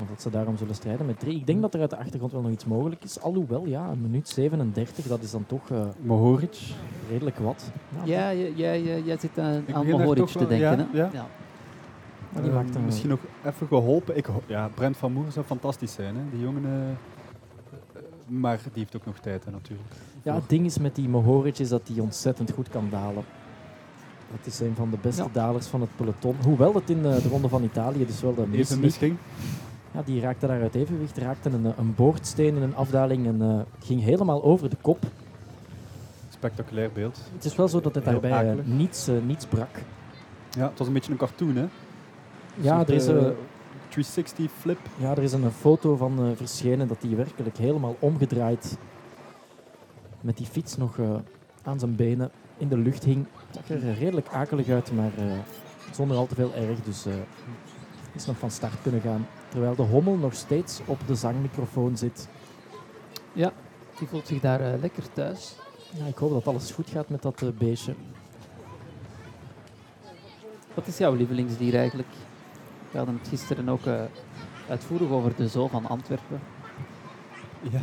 Of dat ze daarom zullen strijden met drie. Ik denk dat er uit de achtergrond wel nog iets mogelijk is. Alhoewel, ja, een minuut 37, dat is dan toch uh, Mohoric. redelijk wat. Ja, jij, jij, jij zit aan, Ik aan er Mohoric te wel- denken. ja, hè? ja. Ja. Maar die Eh, maakt een- misschien nog even geholpen. Ik, ja, Brent van Moer zou fantastisch zijn. Hè? Die jongen. eh, eh, maar die heeft ook nog tijd hè, natuurlijk. Ja, het ding is met die Mohoric is dat hij ontzettend goed kan dalen. Het is een van de beste Ja. dalers van het peloton. Hoewel het in de, de Ronde van Italië dus wel de mis Even. Ja, die raakte daar uit evenwicht, raakte een, een boordsteen in een afdaling en eh, ging helemaal over de kop. Spectaculair beeld. Het is wel zo dat het Heel daarbij eh, niets, eh, niets brak. Ja, het was een beetje een cartoon, hè? Ja, soort, er is, eh, eh, 360 flip. ja, er is een foto van eh, verschenen dat hij werkelijk helemaal omgedraaid met die fiets nog eh, aan zijn benen in de lucht hing. Het zag er redelijk akelig uit, maar eh, zonder al te veel erg. Dus eh, is nog van start kunnen gaan. Terwijl de hommel nog steeds op de zangmicrofoon zit. Die voelt zich daar eh, lekker thuis. Ja, ik hoop dat alles goed gaat met dat beestje. Wat is jouw lievelingsdier eigenlijk? We hadden het gisteren ook eh, uitvoerig over de zoo van Antwerpen. Ja.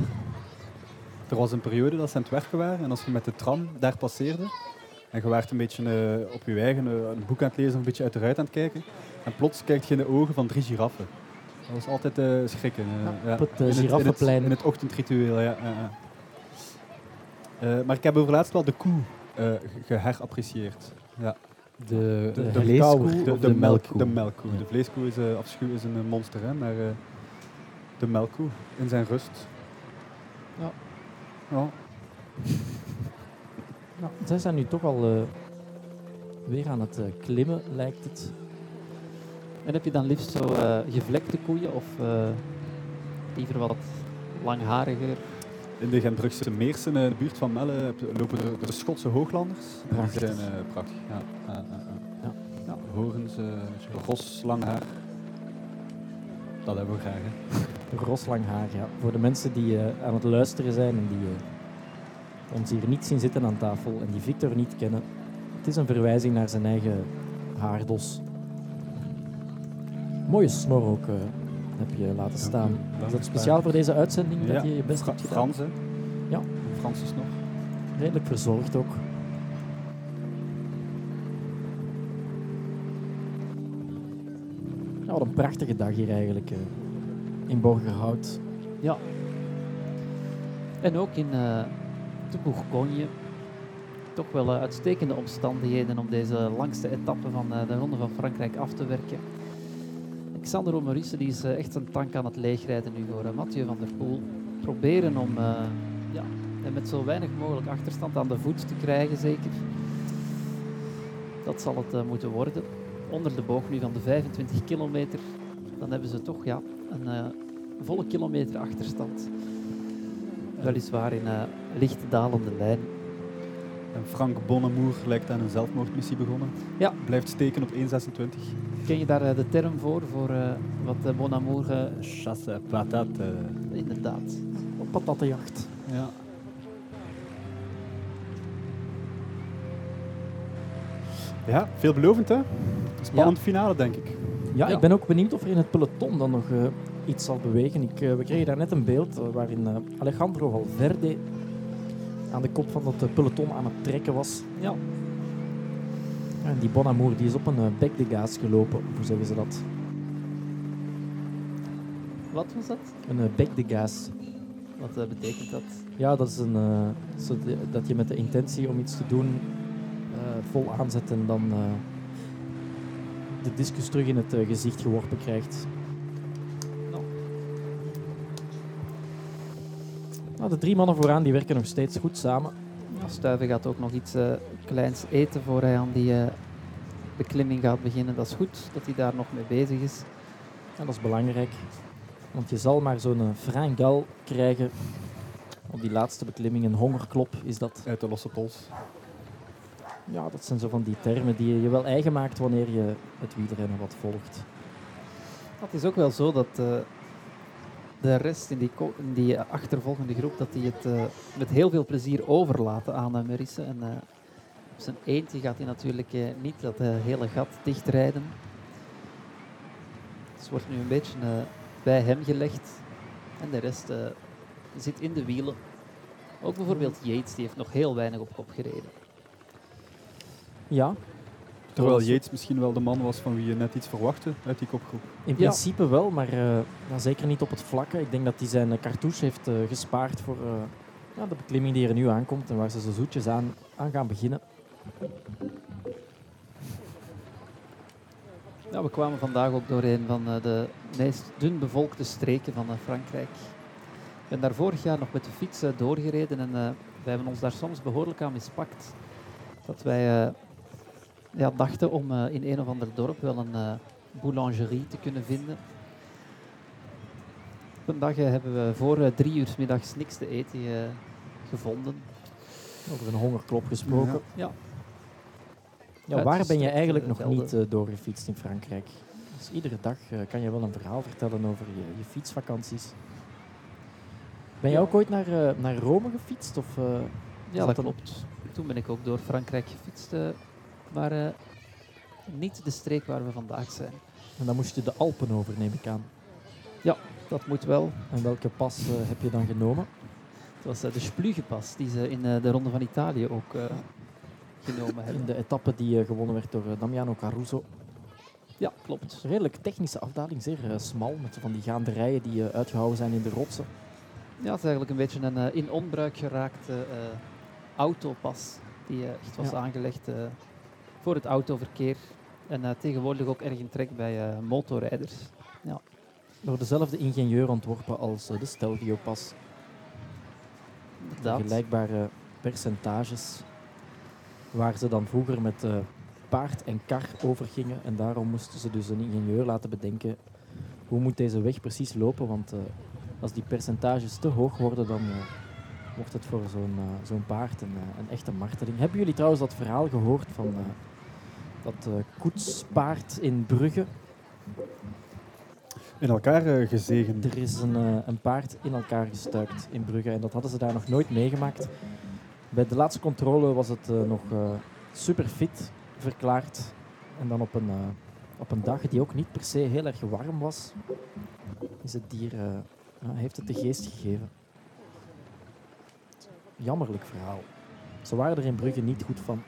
Er was een periode dat ze aan het werken waren en als je met de tram daar passeerde en je werd een beetje eh, op je eigen eh, een boek aan het lezen of een beetje uit de ruit aan het kijken en plots kijkt je in de ogen van drie giraffen. Dat was altijd eh, schrikken. Ja, op het, In in giraffenplein. In het, ochtendritueel, ja. maar ik heb overlaatst wel de koe eh, ge- geherapprecieerd. Ja. De, De de De, de, de, melk, melkkoe? de melkkoe. Ja. De vleeskoe is, afschuw is een monster, hè, maar de melkkoe in zijn rust. Ja. Ja. Ja, zij zijn nu toch al eh, weer aan het eh, klimmen, lijkt het. En heb je dan liefst zo eh, gevlekte koeien of eh, liever wat langhariger? In de Genbrugse Meersen, in de buurt van Melle, lopen de, de Schotse hooglanders. Prachtig. Die zijn eh, prachtig. Ja. Ja, ja, ja. Ja. Ja, Horens, ros, lang haar. Dat hebben we graag. Hè. Haar, ja. Voor de mensen die eh, aan het luisteren zijn en die ons hier niet zien zitten aan tafel en die Victor niet kennen. Het is een verwijzing naar zijn eigen haardos. Mooie snor ook eh, heb je laten staan. Is dat speciaal voor deze uitzending Ja, dat je je best Fra- hebt gedaan? Frans, hè? Ja. Frans is nog. Redelijk verzorgd ook. Ja, wat een prachtige dag hier eigenlijk eh, in Borgerhout. Ja. En ook in eh de Bourgogne. Toch wel eh, uitstekende omstandigheden om deze langste etappe van eh, de Ronde van Frankrijk af te werken. Xander Maurice die is eh, echt zijn tank aan het leegrijden nu voor Mathieu van der Poel. Proberen om ja, hem met zo weinig mogelijk achterstand aan de voet te krijgen, zeker. Dat zal het moeten worden. Onder de boog nu van de 25 kilometer. Dan hebben ze toch ja, een volle kilometer achterstand. Weliswaar in een licht dalende lijn. En Frank Bonnemoer lijkt aan een zelfmoordmissie begonnen. Ja. Blijft steken op 1,26. Ken je daar eh, de term voor, voor eh, wat uh, Bon Amour... eh, Chasse patate. inderdaad. Op patattenjacht. Ja. Ja, veelbelovend hè? Spannend finale denk ik. Ja, Ja. ik ben ook benieuwd of er in het peloton dan nog eh, iets zal bewegen. Ik, eh, we kregen daar net een beeld eh, waarin eh, Alejandro Valverde aan de kop van dat peloton aan het trekken was. Ja. En die Bonamour die is op een bec de gaas gelopen. Hoe zeggen ze dat? Wat was dat? Een bec de gaas. Wat betekent dat? Ja, dat is een, uh, dat je met de intentie om iets te doen uh, vol aanzet en dan uh, de discus terug in het gezicht geworpen krijgt. Nou, de drie mannen vooraan die werken nog steeds goed samen. Ja, Stuiven gaat ook nog iets uh, kleins eten voor hij aan die uh, beklimming gaat beginnen. Dat is goed dat hij daar nog mee bezig is. Ja, dat is belangrijk. Want je zal maar zo'n frangal krijgen op die laatste beklimming. Een hongerklop is dat. Uit de losse pols. Ja, dat zijn zo van die termen die je wel eigen maakt wanneer je het wielrennen wat volgt. Het is ook wel zo dat uh, de rest in die, die achtervolgende groep dat die het uh, met heel veel plezier overlaten aan uh, Merisse. En op zijn eentje gaat hij natuurlijk niet dat hele gat dichtrijden. Dus wordt nu een beetje eh, bij hem gelegd. En de rest eh, zit in de wielen. Ook bijvoorbeeld Yates, die heeft nog heel weinig op kop gereden. Ja, Terwijl Yates misschien wel de man was van wie je net iets verwachtte uit die kopgroep. In Ja. principe wel, maar eh, ja, zeker niet op het vlakke. Ik denk dat hij zijn eh, cartouche heeft eh, gespaard voor eh, ja, de beklimming die er nu aankomt en waar ze zo zoetjes aan, aan gaan beginnen. Ja, we kwamen vandaag ook door een van eh, de meest dun bevolkte streken van Frankrijk. Ik ben daar vorig jaar nog met de fiets doorgereden en eh, we hebben ons daar soms behoorlijk aan mispakt. Dat wij eh, ja, dachten om eh, in een of ander dorp wel een eh, boulangerie te kunnen vinden. Op een dag eh, hebben we voor drie uur 's middags niks te eten gevonden. Over een hongerklop gesproken. Ja, Ja, waar ben je eigenlijk nog velden. niet eh, doorgefietst in Frankrijk? Dus iedere dag kan je wel een verhaal vertellen over je, je fietsvakanties. Ben je ook ooit naar, naar Rome gefietst? Of, Ja, dat dat klopt. Toen ben ik ook door Frankrijk gefietst, maar niet de streek waar we vandaag zijn. en dan moest je de Alpen over, neem ik aan. Dat moet wel. En welke pas eh, heb je dan genomen? Het was eh, de Splugepas die ze in eh, de Ronde van Italië ook genomen In hebben. de etappe die gewonnen werd door Damiano Caruso. Ja, klopt. Redelijk technische afdaling, zeer smal, met van die gaanderijen die eh, uitgehouwen zijn in de rotsen. Ja, het is eigenlijk een beetje een in onbruik geraakte autopas die echt was Ja. aangelegd voor het autoverkeer. En eh, tegenwoordig ook erg in trek bij eh, motorrijders. Door dezelfde ingenieur ontworpen als eh, de Stelvio-pas. Vergelijkbare percentages. Waar ze dan vroeger met paard en kar overgingen. En daarom moesten ze dus een ingenieur laten bedenken hoe moet deze weg precies lopen. Want als die percentages te hoog worden, dan wordt het voor zo'n zo'n paard een, een echte marteling. Hebben jullie trouwens dat verhaal gehoord van dat eh, koetspaard in Brugge? In elkaar eh, gezegen. Er is een, eh, een paard in elkaar gestuikt in Brugge en dat hadden ze daar nog nooit meegemaakt. Bij de laatste controle was het nog super fit verklaard. En dan op een, op een dag die ook niet per se heel erg warm was, is het dier, heeft het de geest gegeven. Jammerlijk verhaal. Ze waren er in Brugge niet goed van.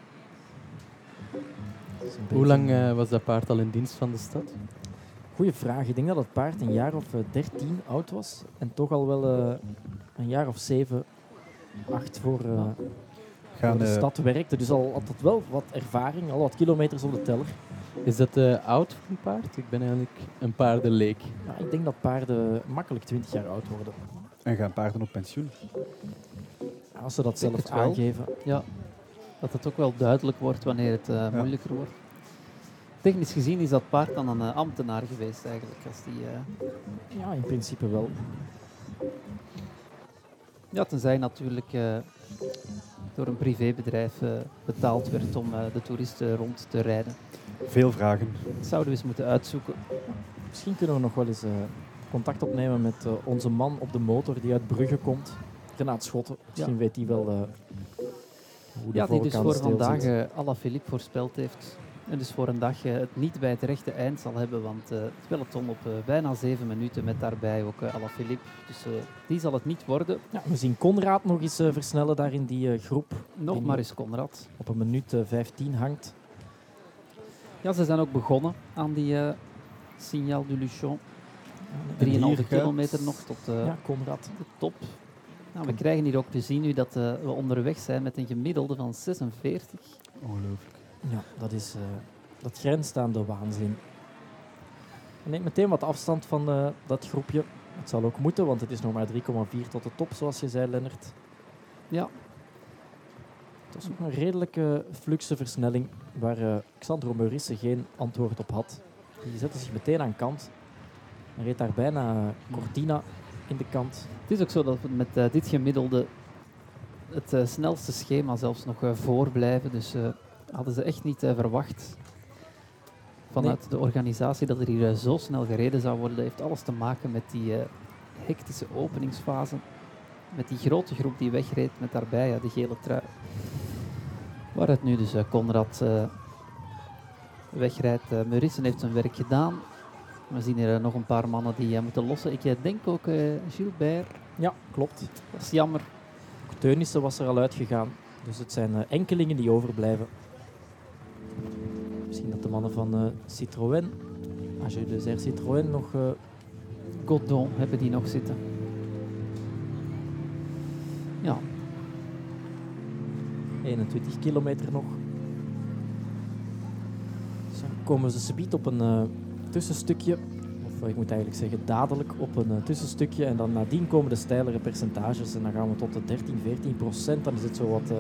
Hoe lang eh, was dat paard al in dienst van de stad? Goeie vraag. Ik denk dat het paard een jaar of eh, 13 oud was. En toch al wel eh, een jaar of 7, 8 voor, eh, Gaan, voor de stad werkte. Dus al had het wel wat ervaring, al wat kilometers op de teller. Is dat eh, oud voor een paard? Ik ben eigenlijk een paardenleek. Maar ik denk dat paarden makkelijk 20 jaar oud worden. en gaan paarden op pensioen. Als ze dat zelf aangeven. Ja, dat het ook wel duidelijk wordt wanneer het eh, moeilijker wordt. Technisch gezien is dat paard dan een eh, ambtenaar geweest eigenlijk. Als die, eh, Ja, in principe wel. ja, tenzij natuurlijk eh, door een privébedrijf betaald werd om eh, de toeristen rond te rijden. Veel vragen. Dat zouden we eens moeten uitzoeken. Misschien kunnen we nog wel eens eh, contact opnemen met onze man op de motor die uit Brugge komt. Renaat Schotten. Misschien weet hij wel Ja, die dus voor vandaag zit. eh Alaphilippe voorspeld heeft. En dus voor een dag eh, het niet bij het rechte eind zal hebben, want eh, het peloton op eh, bijna zeven minuten met daarbij ook uh, Alaphilippe. Dus eh, die zal het niet worden. Ja, we zien Conrad nog eens eh, versnellen daar in die eh, groep. Nog maar eens Conrad. op een minuut eh, 15 hangt. Ja, ze zijn ook begonnen aan die eh Signal du Luchon. En hier 3,5 gaat- kilometer nog tot eh, ja, Conrad. de top. Nou, we krijgen hier ook te zien nu dat eh, we onderweg zijn met een gemiddelde van 46. Ongelooflijk. Ja, dat, is, eh, dat grenst aan de waanzin. Hij neemt meteen wat afstand van eh, dat groepje. Het zal ook moeten, want het is nog maar 3,4 tot de top, zoals je zei, Lennart. Ja, Het was ook een redelijke fluxe versnelling waar eh Xandro Meurisse geen antwoord op had. Die zette zich meteen aan kant en reed daar bijna Cortina in de kant. het is ook zo dat we met eh, dit gemiddelde het eh, snelste schema zelfs nog eh, voorblijven. Dus hadden ze echt niet verwacht vanuit de organisatie dat er hier zo snel gereden zou worden. Dat heeft alles te maken met die hectische openingsfase. Met die grote groep die wegreed met daarbij ja, de gele trui. Waaruit nu dus Conrad wegrijdt. Meurissen heeft zijn werk gedaan. We zien hier eh, nog een paar mannen die eh, moeten lossen. Ik eh, denk ook Gilbert. Ja, klopt. Dat is jammer. Teunissen was er al uitgegaan. Dus het zijn enkelingen die overblijven. Misschien dat de mannen van Citroën, AG de Zer Citroën, nog Godon hebben die nog zitten. Ja, 21 kilometer nog. Dus dan komen ze subiet op een tussenstukje. Of eh, ik moet eigenlijk zeggen dadelijk op een eh, tussenstukje. En dan nadien komen de steilere percentages. En dan gaan we tot de 13, 14 procent. Dan is het zo wat eh,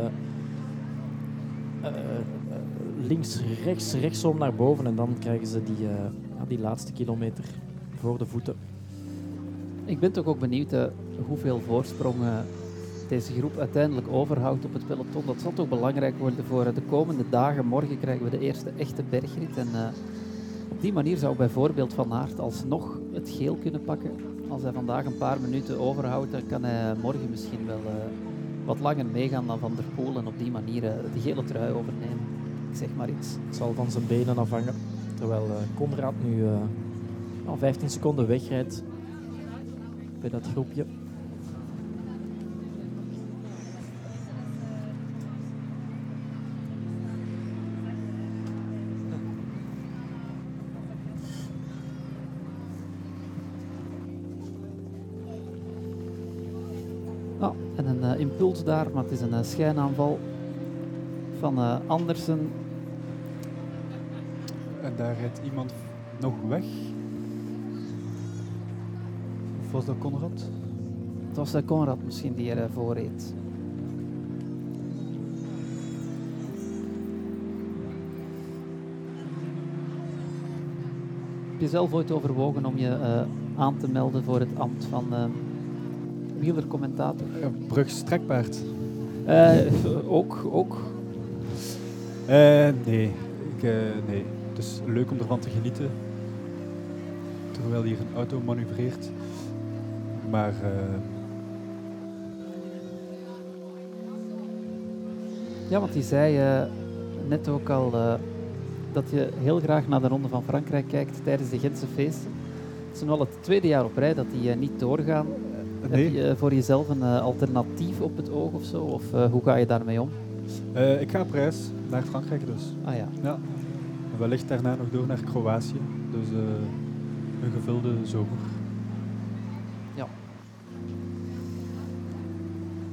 links, rechts, rechtsom naar boven. En dan krijgen ze die, die laatste kilometer voor de voeten. ik ben toch ook benieuwd hoeveel voorsprong eh, deze groep uiteindelijk overhoudt op het peloton. Dat zal toch belangrijk worden voor de komende dagen. Morgen krijgen we de eerste echte bergrit. En op die manier zou bijvoorbeeld Van Aert alsnog het geel kunnen pakken. Als hij vandaag een paar minuten overhoudt, dan kan hij morgen misschien wel eh, wat langer meegaan dan Van der Poel. En op die manier eh, de gele trui overnemen. Ik zeg maar iets. Het zal van zijn benen afhangen. Terwijl eh Conrad nu al 15 seconden wegrijdt bij dat groepje. Impuls daar, maar het is een eh, schijnaanval van eh, Andersen. En daar rijdt iemand nog weg. Of was dat Conrad? Het was eh, Conrad misschien die ervoor reed. Heb je zelf ooit overwogen om je aan te melden voor het ambt van eh wielercommentator? Brug. Eh, ook, ook. Eh, nee. Ik, eh, nee. Het is leuk om ervan te genieten. Terwijl hier een auto manoeuvreert. Maar Ja, want die zei net ook al dat je heel graag naar de Ronde van Frankrijk kijkt tijdens de Gentse feesten. Het is nu al het tweede jaar op rij dat die niet doorgaan. Nee. Heb je eh, voor jezelf een eh, alternatief op het oog of zo? Of eh, hoe ga je daarmee om? Ik ga op reis naar Frankrijk dus. Ah ja. Ja. En wellicht daarna nog door naar Kroatië. Dus een gevulde zomer.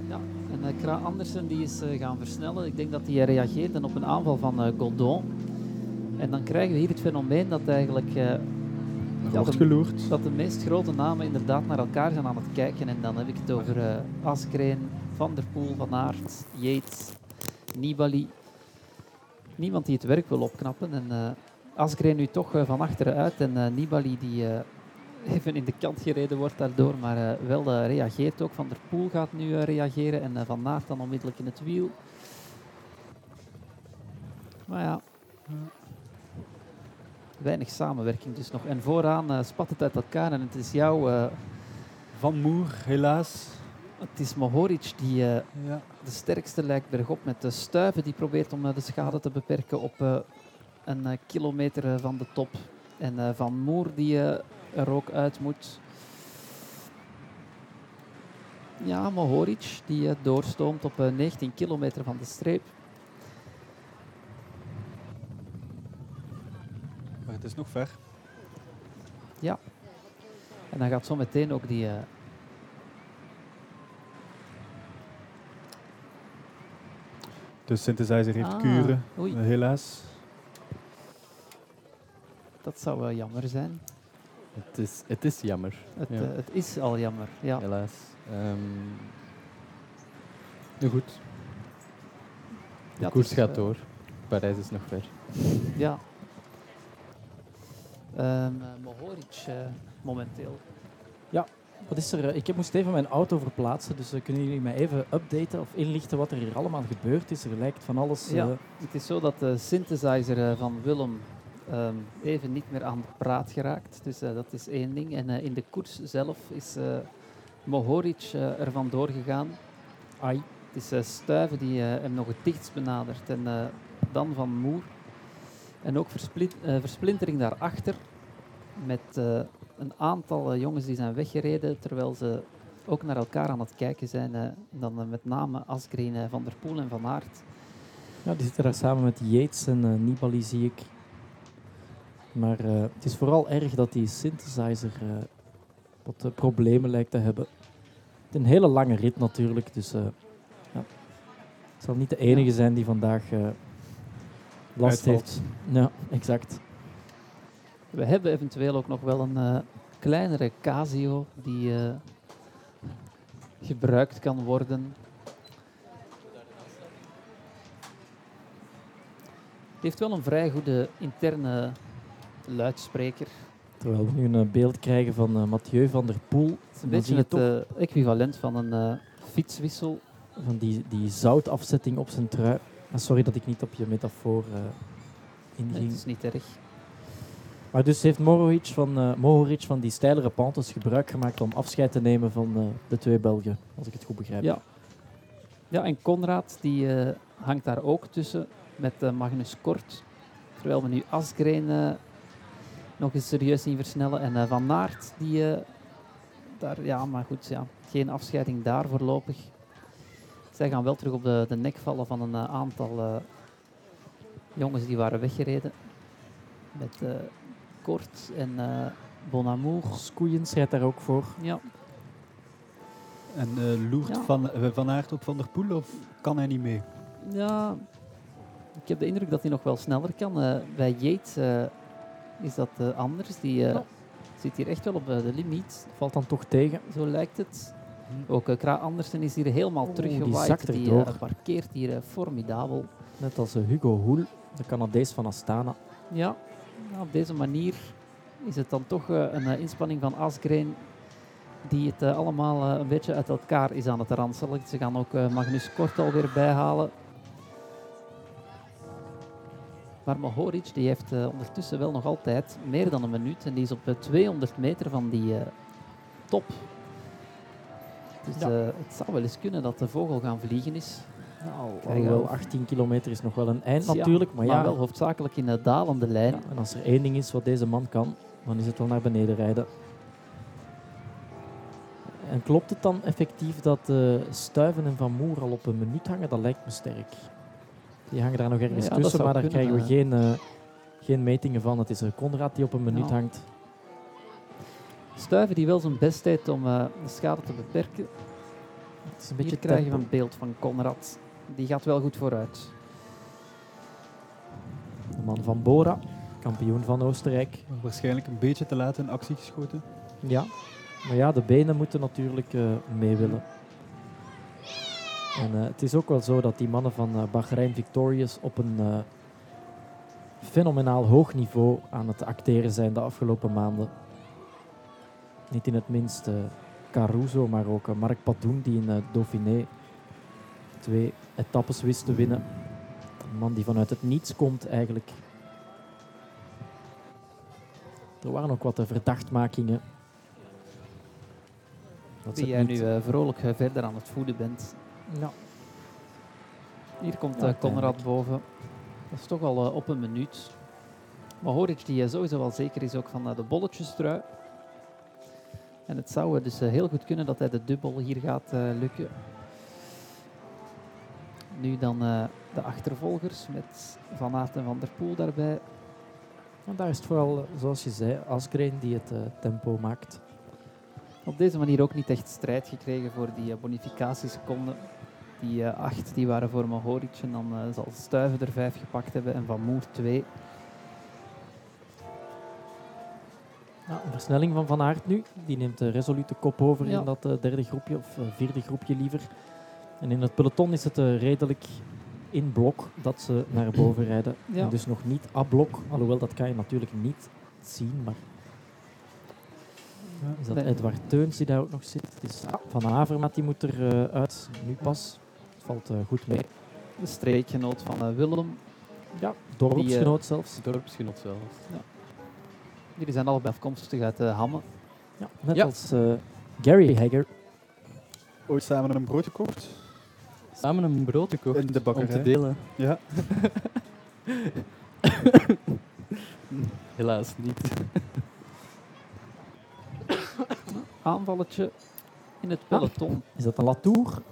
ja. En eh, Kra Andersen die is gaan versnellen. Ik denk dat hij reageerde op een aanval van Godon. En dan krijgen we hier het fenomeen dat eigenlijk Ja, de- dat de meest grote namen inderdaad naar elkaar zijn aan het kijken. En dan heb ik het over eh Askreen, Van der Poel, Van Aert, Yates, Nibali. Niemand die het werk wil opknappen. En eh Askreen nu toch eh, van achteren uit. En eh, Nibali die eh, even in de kant gereden wordt daardoor. Maar eh, wel reageert ook. Van der Poel gaat nu reageren. En Van Aert dan onmiddellijk in het wiel. Maar ja, weinig samenwerking dus nog. En vooraan eh, spat het uit elkaar en het is jou, eh, Van Moer, helaas. het is Mohoric die eh, Ja. de sterkste lijkt bergop met de stuiven. Die probeert om de schade te beperken op een kilometer van de top. En Van Moer die er ook uit moet. Ja, Mohoric die doorstoomt op eh, 19 kilometer van de streep. Het is nog ver. En dan gaat zo meteen ook die... eh, De synthesizer heeft ah, kuren, Oei, helaas. dat zou wel jammer zijn. Het is, het is jammer, Het, Ja. eh, het is al jammer, ja. helaas. Ehm nu goed, de Ja, koers is, gaat eh, door. Parijs is nog ver. Ja. Ehm eh, Mohoric eh, momenteel. Wat is er? eh, Ik moest even mijn auto verplaatsen, dus kunnen jullie mij even updaten of inlichten wat er hier allemaal gebeurd is? Er lijkt van alles. Ja. Het is zo dat de synthesizer van Willem ehm, even niet meer aan de praat geraakt. Dus dat is één ding. En in de koers zelf is Mohoric er vandoor gegaan. ai. Het is Stuiven die hem nog het dichtst benadert. En dan Van Moer. En ook versplit, eh, versplintering daarachter. met eh, een aantal eh, jongens die zijn weggereden terwijl ze ook naar elkaar aan het kijken zijn. dan met name Asgreen, Van der Poel en Van Aert. Ja, die zitten daar samen met Yates en Nibali, zie ik. Maar het is vooral erg dat die synthesizer wat problemen lijkt te hebben. Het is een hele lange rit natuurlijk, dus ja. het zal niet de enige zijn die vandaag last heeft. Ja, exact. We hebben eventueel ook nog wel een eh, kleinere Casio die eh, gebruikt kan worden. Het heeft wel een vrij goede interne luidspreker. Terwijl we nu een beeld krijgen van eh, Mathieu van der Poel. Het is een beetje het equivalent van een fietswissel. van die, die zoutafzetting op zijn trui. Sorry dat ik niet op je metafoor eh, inging. Het is niet erg. Maar dus heeft Mohoric van, Mohoric van die steilere pantes gebruik gemaakt om afscheid te nemen van eh, de twee Belgen, als ik het goed begrijp. Ja. Ja, en Konrad die hangt daar ook tussen met Magnus Kort. Terwijl we nu Asgreen nog eens serieus zien versnellen. En Van Aert, die daar, ja, maar goed, ja, geen afscheiding daar voorlopig. Zij gaan wel terug op de, de nek vallen van een eh, aantal eh, jongens die waren weggereden. Met eh, Kort en eh Bonamour. Skoeiens rijdt daar ook voor. Ja, En eh loert Ja. van, van Aert op Van der Poel of kan hij niet mee? Ja, ik heb de indruk dat hij nog wel sneller kan. Eh, bij Yates eh, is dat eh, anders. Die eh, Ja. zit hier echt wel op de limiet. Valt dan toch tegen. Zo lijkt het. Ook uh, Kra Andersen is hier helemaal die teruggewaaid. Die, erdoor. eh, parkeert hier eh, formidabel. Net als Hugo Hoel, de Canadees van Astana. Ja, nou, op deze manier is het dan toch een inspanning van Asgreen die het allemaal een beetje uit elkaar is aan het ranselen. Ze gaan ook Magnus Kort alweer bijhalen. Maar Mohoric die heeft ondertussen wel nog altijd meer dan een minuut en die is op eh, 200 meter van die top. Dus Ja. eh, het zou wel eens kunnen dat de vogel gaan vliegen is. Nou, alhoewel al. 18 kilometer is nog wel een eind Ja, natuurlijk. Maar, ja, wel hoofdzakelijk in de dalende lijn. ja, en als er één ding is wat deze man kan, dan is het wel naar beneden rijden. En klopt het dan effectief dat eh Stuiven en Van Moer al op een minuut hangen? Dat lijkt me sterk. Die hangen daar nog ergens Ja, tussen, maar daar kunnen, krijgen we eh. geen, eh, geen metingen van. Het is uh, Conrad die op een minuut Ja. hangt. Stuiven die wel zijn best deed om eh, de schade te beperken. Het is een beetje krijgen we een beeld van Conrad. Die gaat wel goed vooruit. De man van Bora, kampioen van Oostenrijk. Waarschijnlijk een beetje te laat in actie geschoten. Ja, maar ja, de benen moeten natuurlijk eh, mee willen. En eh, het is ook wel zo dat die mannen van eh Bahrein Victorious op een eh, fenomenaal hoog niveau aan het acteren zijn de afgelopen maanden. Niet in het minst eh, Caruso, maar ook eh, Marc Padoen die in eh, Dauphiné twee etappes wist te winnen. Een man die vanuit het niets komt eigenlijk. Er waren ook wat verdachtmakingen. Dat Die het jij nu vrolijk verder aan het voeden bent. Ja. Hier komt Ja, eh, Conrad boven. Dat is toch al op een minuut. Mohoric die eh, sowieso wel zeker is ook van de bolletjestrui. En het zou dus eh, heel goed kunnen dat hij de dubbel hier gaat eh, lukken. Nu dan eh, de achtervolgers met Van Aert en Van der Poel daarbij. En daar is het vooral, zoals je zei, Asgreen die het tempo maakt. Op deze manier ook niet echt strijd gekregen voor die bonificatieseconden. Die acht die waren voor Mohoric en dan zal Stuiven er vijf gepakt hebben en Van Moer twee. Ja, een versnelling van Van Aert nu. Die neemt de resolute kop over Ja. in dat eh, derde groepje, of eh, vierde groepje liever. En in het peloton is het eh, redelijk in blok dat ze naar boven rijden. Ja. En dus nog niet a-blok, alhoewel dat kan je natuurlijk niet zien. Maar is dat. Edward Teuns die daar ook nog zit? Het is Van Avermaet die moet er eh, uit, nu pas. Het valt eh, goed mee. De streekgenoot van Willem. Ja, dorpsgenoot zelfs. Dorpsgenot zelfs. Jullie zijn allebei afkomstig uit eh, uh, hammen Ja, net als eh, Gary Hagger. Ooit samen een brood gekocht? Samen een brood gekocht? De. Om te delen. Ja. Helaas niet. Aanvalletje in het ah. peloton. Is dat een Latour?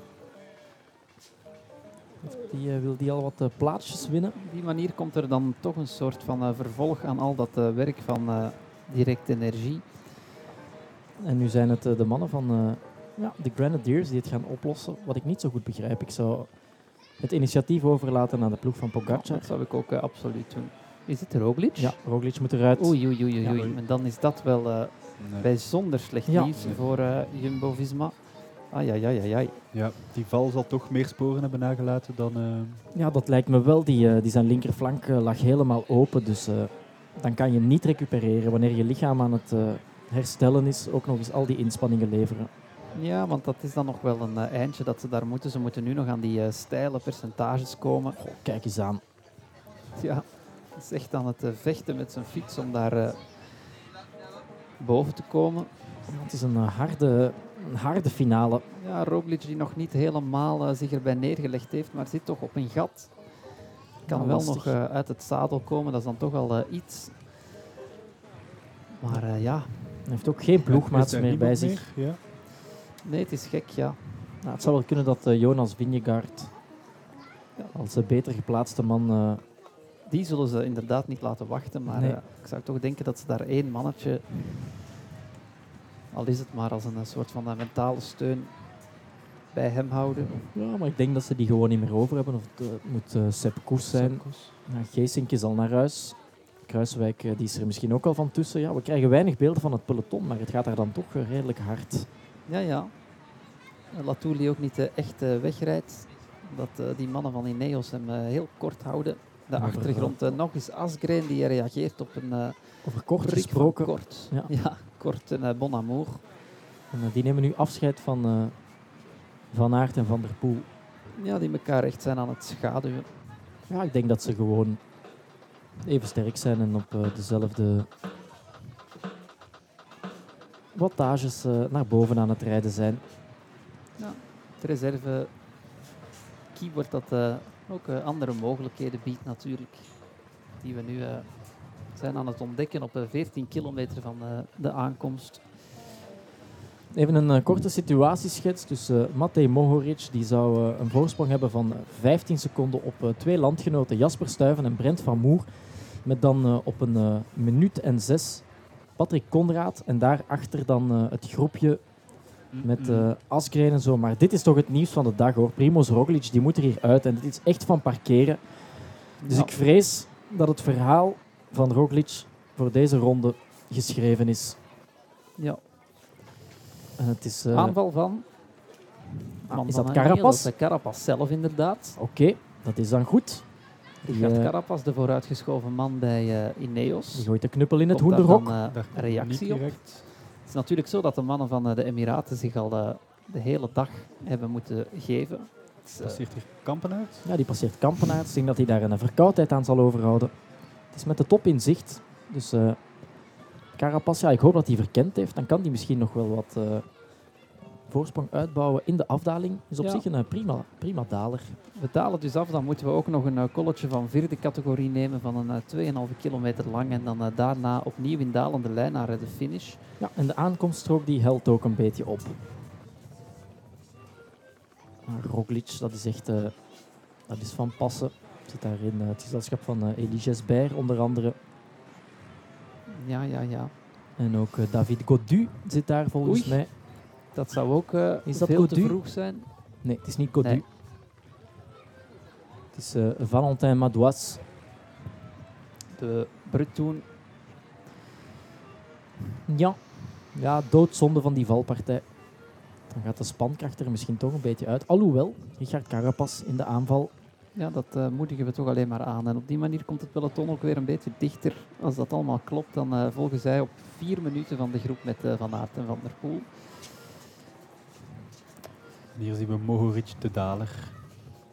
Die, eh, wil die al wat eh, plaatsjes winnen? Op die manier komt er dan toch een soort van eh, vervolg aan al dat eh, werk van eh direct energie. En nu zijn het de mannen van eh, ja, de Grenadiers die het gaan oplossen. Wat ik niet zo goed begrijp. Ik zou het initiatief overlaten aan de ploeg van Pogacar. Dat zou ik ook absoluut doen. Is dit Roglic? Ja, Roglic moet eruit. Oei, oei, oei, oei. Ja, oei. oei. En dan is dat wel eh, Nee. bijzonder slecht Ja. nieuws voor eh, Jumbo-Visma. Ai, ai, ai, ai, ai. Ja, die val zal toch meer sporen hebben nagelaten dan... eh, Ja, dat lijkt me wel. Die, eh, die zijn linkerflank eh, lag helemaal open. Dus eh, dan kan je niet recupereren wanneer je lichaam aan het eh, herstellen is. Ook nog eens al die inspanningen leveren. Ja, want dat is dan nog wel een eindje dat ze daar moeten. Ze moeten nu nog aan die eh, steile percentages komen. Goh, kijk eens aan. Ja, het is echt aan het vechten met zijn fiets om daar eh, boven te komen. Ja, Het is een harde, een harde finale. Ja, Roglic die nog niet helemaal eh, zich erbij neergelegd heeft, maar zit toch op een gat. Kan Ja, wel lastig. nog eh, uit het zadel komen, dat is dan toch al eh, iets. Maar eh, ja, Hij heeft ook geen ploegmaats er meer bij zich. meer? Ja. nee, het is gek, ja. Nou, het zou wel kunnen dat Jonas Vingegaard als eh, beter geplaatste man... eh, Die zullen ze inderdaad niet laten wachten, maar Nee. eh, ik zou toch denken dat ze daar één mannetje, al is het maar als een, soort van mentale steun, bij hem houden. ja, maar ik denk dat ze die gewoon niet meer over hebben. Of het eh, moet eh Sepp Koes zijn. Ja, Geesink is al naar huis. Kruiswijk eh, die is er misschien ook al van tussen. Ja, we krijgen weinig beelden van het peloton, maar het gaat daar dan toch redelijk hard. Ja, ja. En Latour die ook niet echt eh, wegrijdt. Dat eh, die mannen van Ineos hem eh, heel kort houden. De Maar, achtergrond eh, nog eens Asgreen die reageert op een eh Over kort gesproken. Kort. Ja. Kort en eh, bon amour. En, eh, die nemen nu afscheid van eh, Van Aert en Van der Poel. Ja, die elkaar echt zijn aan het schaduwen. Ja, ik denk dat ze gewoon even sterk zijn en op dezelfde wattages naar boven aan het rijden zijn. Het reserve keyword dat ook andere mogelijkheden biedt natuurlijk. Die we nu zijn aan het ontdekken op eh, 14 kilometer van eh, de aankomst. Even een eh, korte situatieschets. Dus eh Matej Mohoric die zou een voorsprong hebben van eh, 15 seconden op eh, twee landgenoten Jasper Stuyven en Brent van Moer. Met dan eh, op een minuut en zes Patrick Conrad. En daarachter dan eh, het groepje met eh Asgreen en zo. Maar dit is toch het nieuws van de dag hoor. Primoz Roglic die moet er hier uit. En dit is echt van parkeren. Dus Ja. ik vrees dat het verhaal van Roglic voor deze ronde geschreven is. Ja. En het is... eh, Aanval van. Ah, man is dat Carapaz? Dat is Carapaz zelf inderdaad. Oké, dat is dan goed. Die, eh, Carapaz, de vooruitgeschoven man bij eh, Ineos. die gooit de knuppel in het hoenderhok. reactie op. direct. Het is natuurlijk zo dat de mannen van eh, de Emiraten zich al de hele dag hebben moeten geven. Eh, Passeert hier kampen uit? Ja, die passeert Kampenaert. Ik denk dat hij daar een verkoudheid aan zal overhouden. Het is met de top in zicht. Dus Carapaz, ja, ik hoop dat hij verkend heeft. Dan kan hij misschien nog wel wat eh, voorsprong uitbouwen in de afdaling. Is op Ja. zich een eh, prima, prima daler. we dalen dus af, dan moeten we ook nog een kolletje van vierde categorie nemen van een eh, 2,5 kilometer lang en dan daarna opnieuw in dalende lijn naar de finish. Ja, en de aankomststrook die helpt ook een beetje op. Roglic, dat is echt dat is van passen. Zit daar in eh, het gezelschap van eh Elie Gesbert onder andere. Ja, ja, ja. En ook eh, David Godu zit daar volgens Oei. mij. Dat zou ook eh, Is dat veel te vroeg zijn. Nee, het is niet Godu. Nee. Het is Valentin Madouas. De Breton. Ja. ja, doodzonde van die valpartij. Dan gaat de spankracht er misschien toch een beetje uit. Alhoewel, Richard Carapaz in de aanval. Ja, dat eh, moedigen we toch alleen maar aan. En op die manier komt het peloton ook weer een beetje dichter. Als dat allemaal klopt, dan eh, volgen zij op vier minuten van de groep met eh, Van Aert en Van der Poel. En hier zien we Mohoric de daler.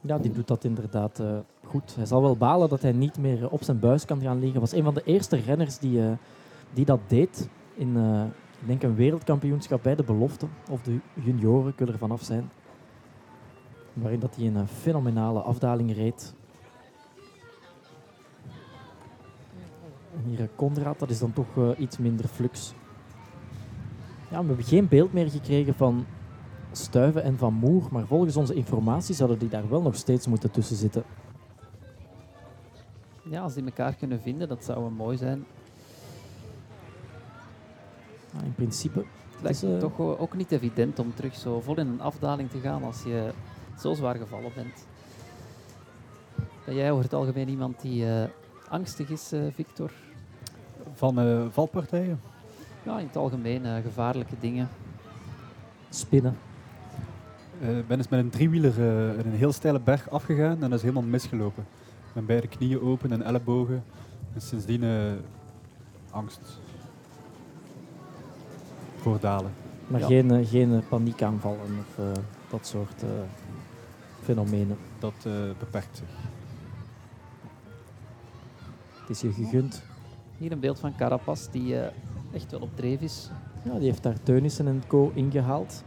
Ja, die doet dat inderdaad eh, goed. Hij zal wel balen dat hij niet meer op zijn buis kan gaan liggen. was een van de eerste renners die, eh, die dat deed in eh, ik denk een wereldkampioenschap bij de belofte. Of de junioren, kunnen er vanaf zijn. Waarin dat hij een eh, fenomenale afdaling reed. En hier eh, Conrad, dat is dan toch eh, iets minder flux. Ja, we hebben geen beeld meer gekregen van Stuiven en Van Moer, maar volgens onze informatie zouden die daar wel nog steeds moeten tussen zitten. Ja, als die elkaar kunnen vinden, dat zou mooi zijn. In principe, Het lijkt me eh, toch ook niet evident om terug zo vol in een afdaling te gaan als je zo zwaar gevallen bent. Ben jij over het algemeen iemand die eh, angstig is, eh, Victor? Van eh, valpartijen. Ja, in het algemeen eh, gevaarlijke dingen. spinnen. Eh, Ik ben eens met een driewieler een heel steile berg afgegaan en dat is helemaal misgelopen. Met beide knieën open en ellebogen. En sindsdien eh, angst voor dalen. Maar Ja. geen, geen paniekaanvallen of eh, dat soort eh, fenomenen. Dat eh, beperkt zich. Het is je gegund. Hier een beeld van Carapas die eh, echt wel op dreef is. Ja, die heeft daar Teunissen en co. ingehaald.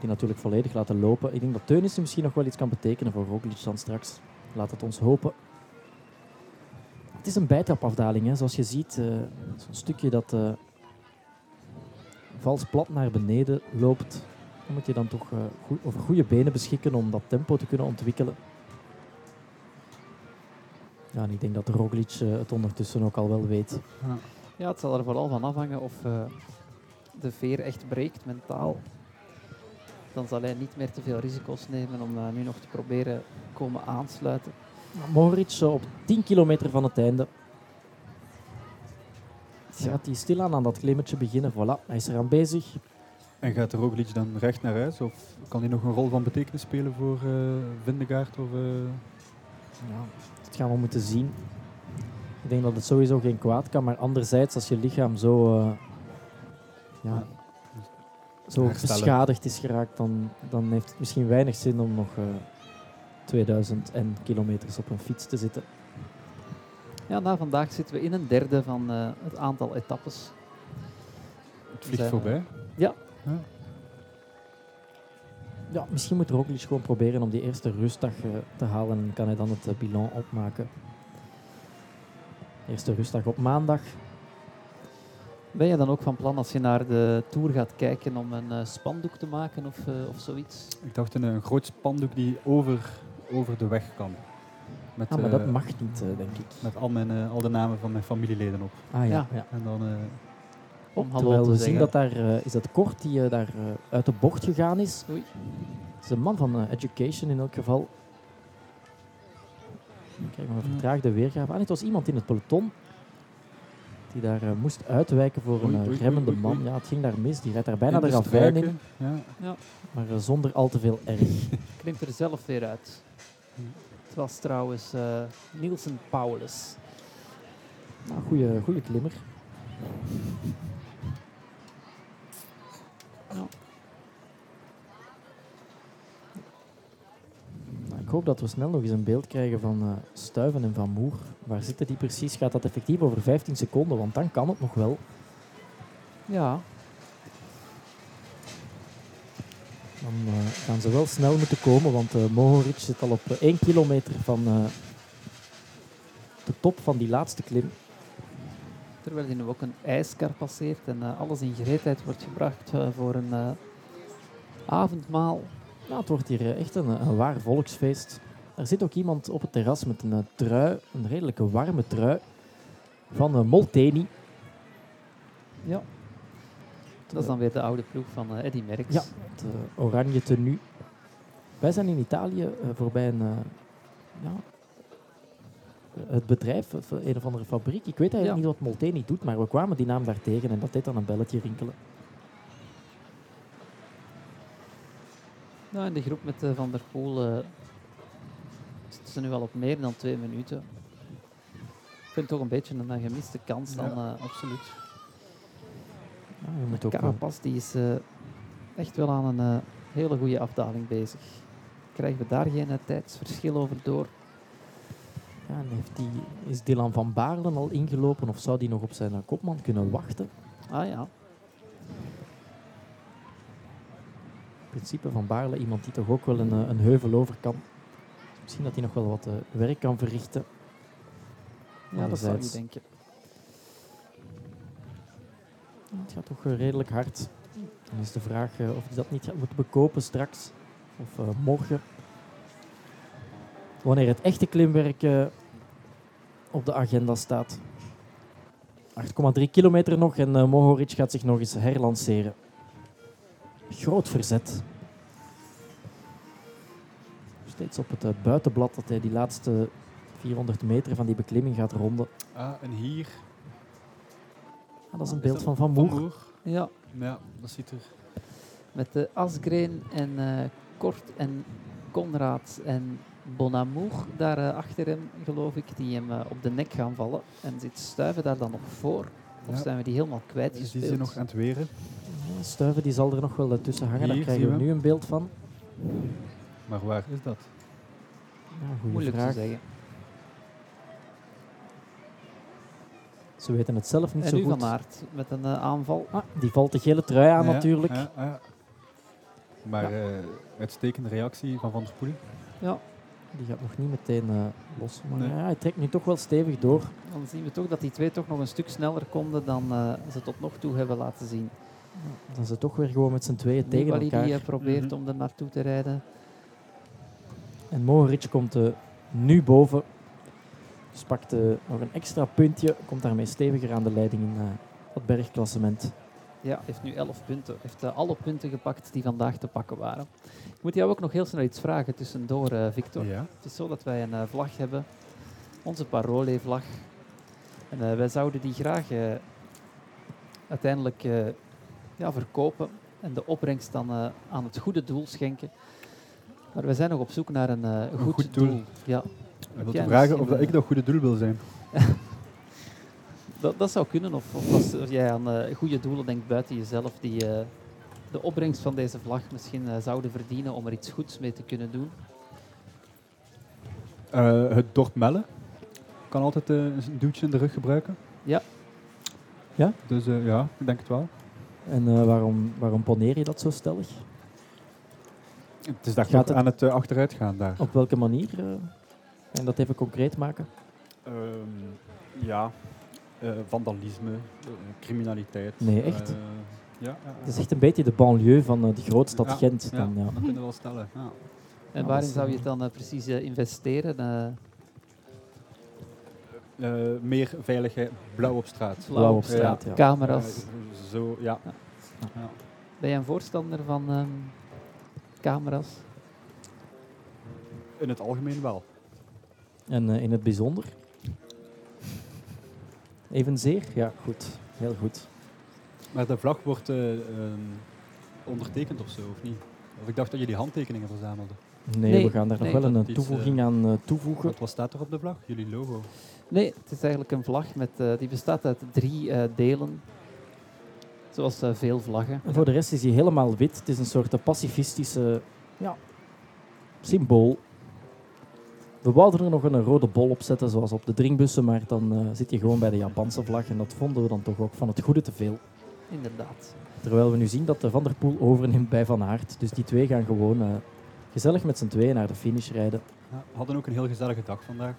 Die natuurlijk volledig laten lopen. Ik denk dat Teunissen misschien nog wel iets kan betekenen voor Roglic dan straks. Laat het ons hopen. Het is een bijtrapafdaling, hè. zoals je ziet. eh, Zo'n stukje dat eh, vals plat naar beneden loopt. Dan moet je dan toch eh, goe- over goede benen beschikken om dat tempo te kunnen ontwikkelen. Ja, en ik denk dat Roglic eh, het ondertussen ook al wel weet. Ja, het zal er vooral van afhangen of eh, de veer echt breekt mentaal. Dan zal hij niet meer te veel risico's nemen om nu nog te proberen komen aansluiten. Mohoric zo op 10 kilometer van het einde. Gaat hij stilaan aan dat klimmetje beginnen? Voilà, hij is eraan bezig. En gaat de Roglic dan recht naar huis? Of kan hij nog een rol van betekenis spelen voor eh Vindegaard? Of, eh, Ja, dat gaan we moeten zien. Ik denk dat het sowieso geen kwaad kan, maar anderzijds, als je lichaam zo, eh, ja, zo Herstellen. beschadigd is geraakt, dan, dan heeft het misschien weinig zin om nog eh 2000 en kilometers op een fiets te zitten. Ja, na vandaag zitten we in een derde van eh, het aantal etappes. het vliegt voorbij. ja. Ja. Ja, misschien moet Roglic gewoon proberen om die eerste rustdag eh, te halen en kan hij dan het eh, bilan opmaken. Eerste rustdag op maandag. Ben je dan ook van plan als je naar de Tour gaat kijken om een eh, spandoek te maken of, eh, of zoiets? Ik dacht een, een groot spandoek die over, over de weg kan. Met, Ah, maar dat mag niet, eh, denk ik. met al, mijn, al de namen van mijn familieleden op. Ah ja, Ja. ja. En dan eh, Om hallo Terwijl te we zeggen. zien dat daar, eh, is dat Kort die eh, daar eh, uit de bocht gegaan is. Oei. Dat is een man van eh, Education in elk geval. Krijgen we een vertraagde weergave. Ah, het was iemand in het peloton die daar eh, moest uitwijken voor een Oei, eh, oei, oei, remmende oei, man. oei. Ja, het ging daar mis. Die rijdt daar bijna in de de ravijn in, struiken. Ja. maar eh, zonder al te veel erg. Klimt er zelf weer uit. Het was trouwens eh Nielsen Paulus. Nou, goeie klimmer. Ik hoop dat we snel nog eens een beeld krijgen van eh, Stuiven en Van Moer. Waar zitten die precies? Gaat dat effectief over 15 seconden? Want dan kan het nog wel. Ja, Dan eh, gaan ze wel snel moeten komen, want eh Mohoric zit al op eh, 1 kilometer van de top van die laatste klim. terwijl hij nu ook een ijskar passeert en alles in gereedheid wordt gebracht voor een avondmaal. Ja, het wordt hier eh, echt een, een waar volksfeest. Er zit ook iemand op het terras met een eh, trui, een redelijke warme trui van eh, Molteni. Ja. Dat is dan weer de oude ploeg van eh, Eddy Merckx. Ja, het oranje tenue. Wij zijn in Italië voorbij een, ja, het bedrijf, een of andere fabriek. Ik weet eigenlijk Ja. niet wat Molteni doet, maar we kwamen die naam daar tegen en dat deed dan een belletje rinkelen. Nou, in de groep met eh, Van der Poel eh, zitten ze nu al op meer dan twee minuten. Ik vind het toch een beetje een gemiste kans dan, Ja, eh, absoluut. Ja, je moet ook, Carapaz die is echt wel aan een hele goede afdaling bezig. Krijgen we daar geen tijdsverschil over door? ja, en heeft die, is Dylan van Baarlen al ingelopen of zou die nog op zijn kopman kunnen wachten? Ah ja, principe van Baarle, iemand die toch ook wel een, eh, een heuvel over kan. Misschien dat hij nog wel wat eh, werk kan verrichten. ja dat zou je denken. Het gaat toch eh, redelijk hard. Dan is de vraag of hij dat niet gaat moeten bekopen straks. Of morgen. Wanneer het echte klimwerk op de agenda staat. 8,3 kilometer nog en Mohoric gaat zich nog eens herlanceren. Groot verzet. Steeds op het eh, buitenblad dat hij die laatste 400 meter van die beklimming gaat ronden. Ah, en hier... Ah, dat is een Is beeld dat van Van Moer. Ja, Ja, dat ziet er... met de Asgreen en eh, Kort en Konrad en Bonamour daar eh, achter hem, geloof ik, die hem op de nek gaan vallen. En zit Stuiven daar dan nog voor? Of Ja. zijn we die helemaal Is kwijtgespeeld? die ze nog aan het weren? Stuiven die zal er nog wel tussen hangen, daar krijgen we nu een beeld van. Maar waar is dat? Ja, Moeilijk vraag. te zeggen. Ze weten het zelf niet En zo nu goed. Van Aert met een eh, aanval. Ah, die valt de gele trui aan Ja, natuurlijk. ja, ja. Maar eh, uitstekende reactie van Van der Poel. Ja, Die gaat nog niet meteen eh, los. Maar Nee. ja, hij trekt nu toch wel stevig door. dan zien we toch dat die twee toch nog een stuk sneller konden dan eh, ze tot nog toe hebben laten zien. Dan ze toch weer gewoon met z'n tweeën tegen Nibali elkaar. die eh, probeert Mhm. om er naartoe te rijden. En Mohoric komt eh, nu boven. Dus pakt eh, nog een extra puntje. Komt daarmee steviger aan de leiding in eh, het bergklassement. Ja, heeft nu 11 punten. Heeft alle punten gepakt die vandaag te pakken waren. Ik moet jou ook nog heel snel iets vragen tussendoor, eh, Victor. Ja. Het is zo dat wij een eh, vlag hebben, onze Parole-vlag. En eh, wij zouden die graag eh, uiteindelijk eh, ja, verkopen en de opbrengst dan eh, aan het goede doel schenken. Maar we zijn nog op zoek naar een, eh, goed, goed doel. doel. Ja, Ik wil vragen of dat een- ik dat goede doel wil zijn. dat, dat zou kunnen. Of, of als jij aan eh, goede doelen denkt buiten jezelf, die eh, de opbrengst van deze vlag misschien eh, zouden verdienen om er iets goeds mee te kunnen doen. Eh, het dorp Melle kan altijd een duwtje in de rug gebruiken. Ja. Ja? Dus eh, ja, ik denk het wel. En eh, waarom, waarom poneer je dat zo stellig? Het is dat Gaat het- aan het eh, achteruit gaan daar. Op welke manier? eh, kan je dat even concreet maken? Ehm, ja, eh, vandalisme, eh, criminaliteit. Nee, echt? Eh, ja, ja, Het is echt een beetje de banlieue van eh, de grootstad Ja, Gent. ja. Dan, ja. dat kunnen we wel stellen. Ja. En Ja, waarin zou je eh, het dan eh, precies eh, investeren? Eh, Eh, meer veiligheid, blauw op straat. Blauw op Ja. straat, ja. Camera's. Eh, zo, ja. Ja. Ja. Ben jij een voorstander van ehm, camera's? In het algemeen wel. En eh, in het bijzonder? Evenzeer? Ja, goed. Heel goed. Maar de vlag wordt eh, ehm, ondertekend of zo, of niet? Of ik dacht dat je die handtekeningen verzamelde. Nee, Nee, we gaan daar nee. nog wel een eh, is, toevoeging aan eh, toevoegen. Wat, staat er op de vlag? Jullie logo. Nee, het is eigenlijk een vlag met, eh, die bestaat uit drie eh, delen. Zoals eh, veel vlaggen. En voor de rest is hij helemaal wit. Het is een soort pacifistische ja, symbool. We wouden er nog een rode bol op zetten, zoals op de drinkbussen, maar dan eh, zit je gewoon bij de Japanse vlag. En dat vonden we dan toch ook van het goede te veel. Inderdaad. Terwijl we nu zien dat de Van der Poel overneemt bij Van Aert. Dus die twee gaan gewoon eh, gezellig met z'n tweeën naar de finish rijden. Ja, we hadden ook een heel gezellige dag vandaag.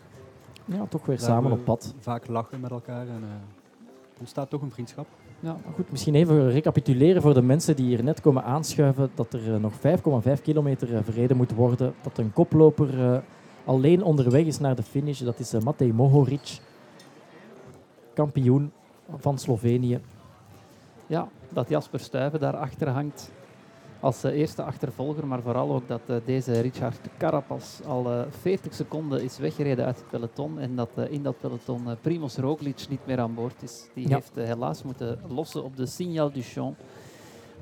Ja, toch weer Daar samen we op pad. Vaak lachen met elkaar en eh ontstaat toch een vriendschap. Ja, Maar Goed, misschien even recapituleren voor de mensen die hier net komen aanschuiven dat er eh, nog 5,5 kilometer eh, verreden moet worden. Dat een koploper eh, alleen onderweg is naar de finish. Dat is eh, Matej Mohoric, kampioen van Slovenië. ja, dat Jasper Stuyven daarachter hangt als eh, eerste achtervolger, maar vooral ook dat eh, deze Richard Carapaz al eh, 40 seconden is weggereden uit het peloton en dat eh, in dat peloton eh, Primoz Roglic niet meer aan boord is. Die Ja. heeft eh, helaas moeten lossen op de Signal du Champ,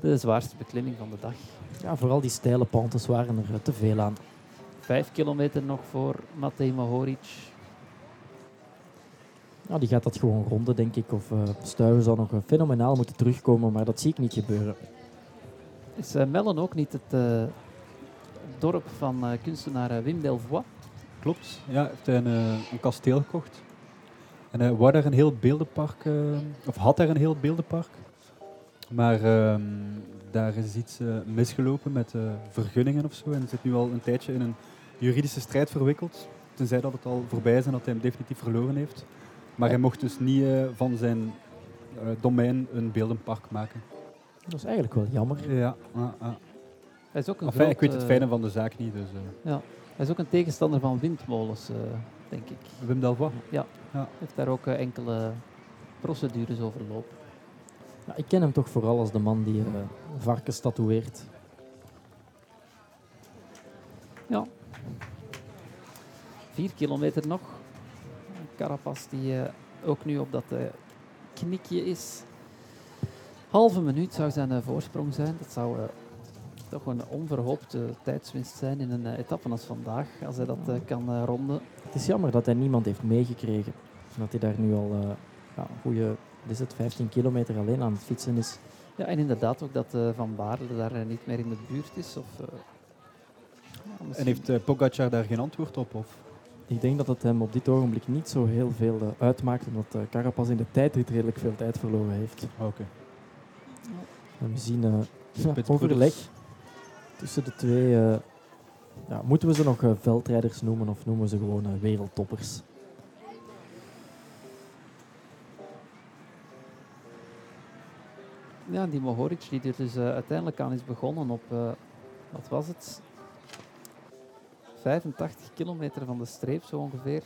de zwaarste beklimming van de dag. Ja, vooral die steile pantes waren er eh, te veel aan. Vijf kilometer nog voor Matej Mohoric. Ja, die gaat dat gewoon ronden, denk ik. Of uh, Stuyven zou nog eh, fenomenaal moeten terugkomen, maar dat zie ik niet gebeuren. Is eh, Mellen ook niet het eh, dorp van eh, kunstenaar Wim Delvoye? Klopt. Ja, hij heeft een, een kasteel gekocht. En hij een heel beeldenpark, of had daar een heel beeldenpark. Maar ehm, daar is iets misgelopen met vergunningen of zo. En zit nu al een tijdje in een juridische strijd verwikkeld. Tenzij dat het al voorbij is en dat hij hem definitief verloren heeft. Maar hij mocht dus niet van zijn domein een beeldenpark maken. Dat is eigenlijk wel jammer. Ja, ja, ja. Hij is ook een Enfin, ik weet het groot, fijne van de zaak niet, dus eh, Hij is ook een tegenstander van windmolens, eh, denk ik. Wim Delvoye. Ja. Ja. Heeft daar ook eh, enkele procedures over lopen. Ja, ik ken hem toch vooral als de man die eh, varkens tatoeëert. Ja. Vier kilometer nog. Carapaz die eh, ook nu op dat eh, knikje is. Halve minuut zou zijn eh, voorsprong zijn. Dat zou eh, toch een onverhoopte tijdswinst zijn in een eh, etappe als vandaag. Als hij dat kan ronden. Het is jammer dat hij niemand heeft meegekregen. En Dat hij daar nu al eh ja, een goede is het, 15 kilometer alleen aan het fietsen is. Ja, en inderdaad ook dat eh, Van Baarle daar niet meer in de buurt is. Of, eh, ja, En heeft Pogacar daar geen antwoord op? Of? Ik denk dat het hem op dit ogenblik niet zo heel veel uitmaakt, omdat Carapaz in de tijdrit redelijk veel tijd verloren heeft. Oké. En we zien ja, Spits overleg tussen de twee. eh, ja, moeten we ze nog eh, veldrijders noemen of noemen we ze gewoon wereldtoppers? Ja, die Mohoric die er dus uiteindelijk aan is begonnen op, eh, wat was het? 85 kilometer van de streep zo ongeveer.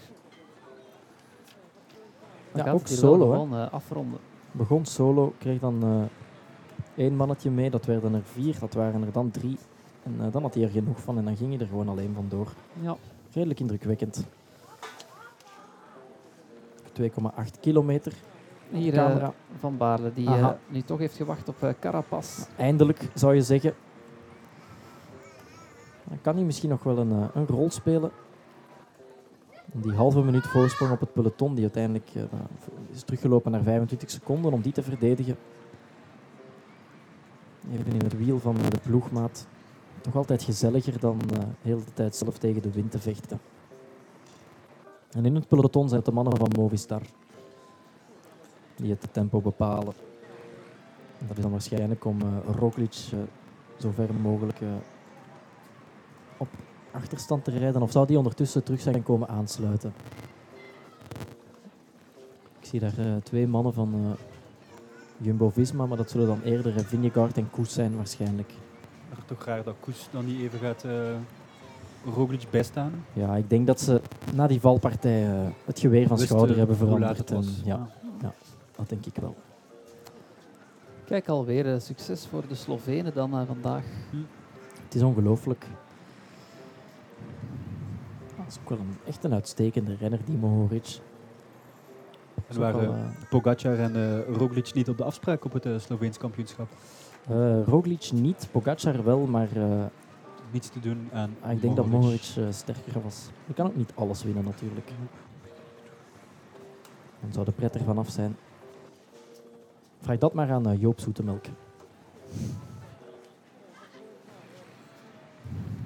Dan Ja, ook solo, gewoon eh, afronden. Begon solo, kreeg dan eh, één mannetje mee, dat werden er vier, dat waren er dan drie. En eh, dan had hij er genoeg van en dan ging hij er gewoon alleen vandoor. Ja, Redelijk indrukwekkend. 2,8 kilometer. hier camera. Van Baarle die eh, nu toch heeft gewacht op eh, Carapaz. Eindelijk zou je zeggen. Dan kan hij misschien nog wel een, een rol spelen. Die halve minuut voorsprong op het peloton, die uiteindelijk is teruggelopen naar 25 seconden om die te verdedigen. Even in het wiel van de ploegmaat. Toch altijd gezelliger dan eh, heel de tijd zelf tegen de wind te vechten. En in het peloton zijn het de mannen van Movistar die het tempo bepalen. En dat is dan waarschijnlijk om eh Roglic eh, zo ver mogelijk op achterstand te rijden. Of zou die ondertussen terug zijn komen aansluiten? Ik zie daar twee mannen van Jumbo-Visma, maar dat zullen dan eerder uh, Vingegaard en Koes zijn waarschijnlijk. Maar toch raar dat Koes dan niet even gaat uh, Roglic bijstaan. Ja, ik denk dat ze na die valpartij uh, het geweer van Wisten schouder hebben veranderd. En, ja, Ah. dat denk ik wel. Kijk alweer, eh, succes voor de Slovenen dan eh, vandaag. Het is ongelooflijk. Dat is ook wel een, echt een uitstekende renner, die Mohoric. En wel, waren eh, Pogacar en eh, Roglic niet op de afspraak op het Sloveens kampioenschap? eh, Roglic niet, Pogacar wel, maar eh, Niets te doen aan ah, ik denk dat Mohoric eh, sterker was. Je kan ook niet alles winnen natuurlijk. Dan zou de pret er vanaf zijn. Vraag dat maar aan eh, Joop Zoetemelk.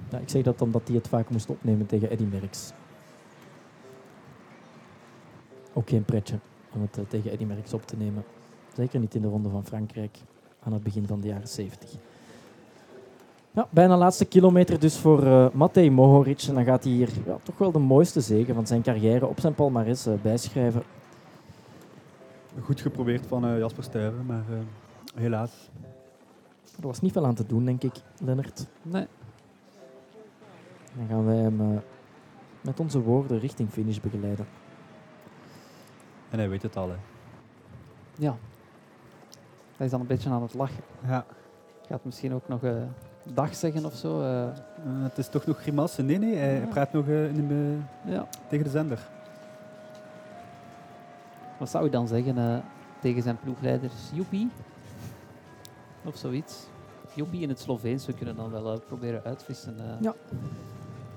Ja, ik zeg dat omdat hij het vaak moest opnemen tegen Eddy Merckx. Ook geen pretje om het eh, tegen Eddy Merckx op te nemen. Zeker niet in de Ronde van Frankrijk aan het begin van de jaren 70. Ja, bijna laatste kilometer dus voor eh Matej Mohoric. En dan gaat hij hier ja, toch wel de mooiste zegen van zijn carrière op zijn palmarès eh, bijschrijven. Goed geprobeerd van eh, Jasper Stuyven, maar eh, helaas. Er was niet veel aan te doen, denk ik, Lennart. Nee, Dan gaan wij hem met onze woorden richting finish begeleiden. En hij weet het al. Hè. ja. Hij is dan een beetje aan het lachen. Ja. Gaat misschien ook nog eh, dag zeggen of zo. eh. Eh, het is toch nog grimasse? Nee, nee, hij Ja. praat nog in de, ja. tegen de zender. Wat zou je dan zeggen eh, tegen zijn ploegleiders? Joepie? Of zoiets. Joepie in het Sloveens. We kunnen dan wel eh, proberen uitvissen eh, Ja.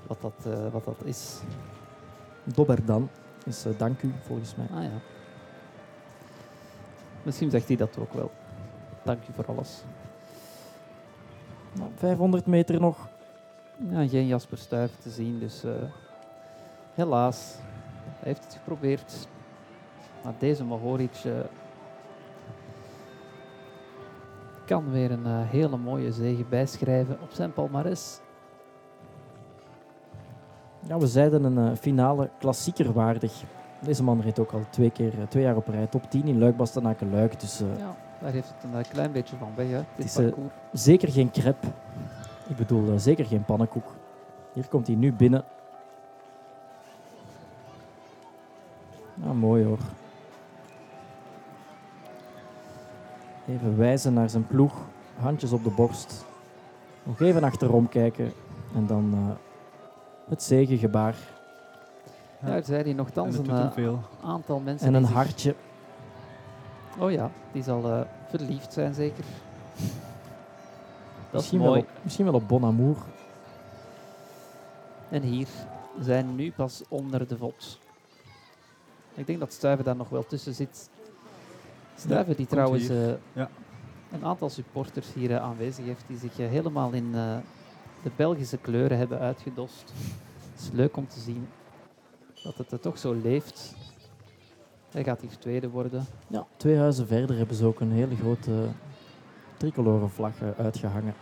wat, dat, eh, wat dat is. Dobber dan is eh, dank u, volgens mij. Ah ja. Misschien zegt hij dat ook wel. Dank u voor alles. Nou, 500 meter nog. Ja, geen Jasper Stuyf te zien, dus eh, helaas. Hij heeft het geprobeerd. Maar deze Mohoric eh, kan weer een hele mooie zege bijschrijven op zijn palmares. Ja, we zeiden een eh, finale klassieker waardig. Deze man reed ook al twee, keer, eh, twee jaar op rij top 10 in Luik, Bastenaken, Luik. Dus eh, Ja, daar heeft het een klein beetje van weg, hè, dit is, zeker geen crepe. Ik bedoel, zeker geen pannenkoek. Hier komt hij nu binnen. Nou, mooi hoor. Even wijzen naar zijn ploeg. Handjes op de borst. Nog even achterom kijken. En dan het zegengebaar. Ja, er zijn hier En nogthans een eh, veel. aantal mensen En een hartje. Oh ja, die zal eh, verliefd zijn zeker. Dat is misschien, wel mooi. op, misschien wel op Bon Amour. En hier zijn nu pas onder de vod. Ik denk dat Stuiven daar nog wel tussen zit. Stuiven die trouwens eh, Ja. een aantal supporters hier aanwezig heeft die zich helemaal in eh, de Belgische kleuren hebben uitgedost. Het is leuk om te zien dat het er toch zo leeft. Hij gaat hier tweede worden. Ja, twee huizen verder hebben ze ook een hele grote tricolore vlag eh, uitgehangen.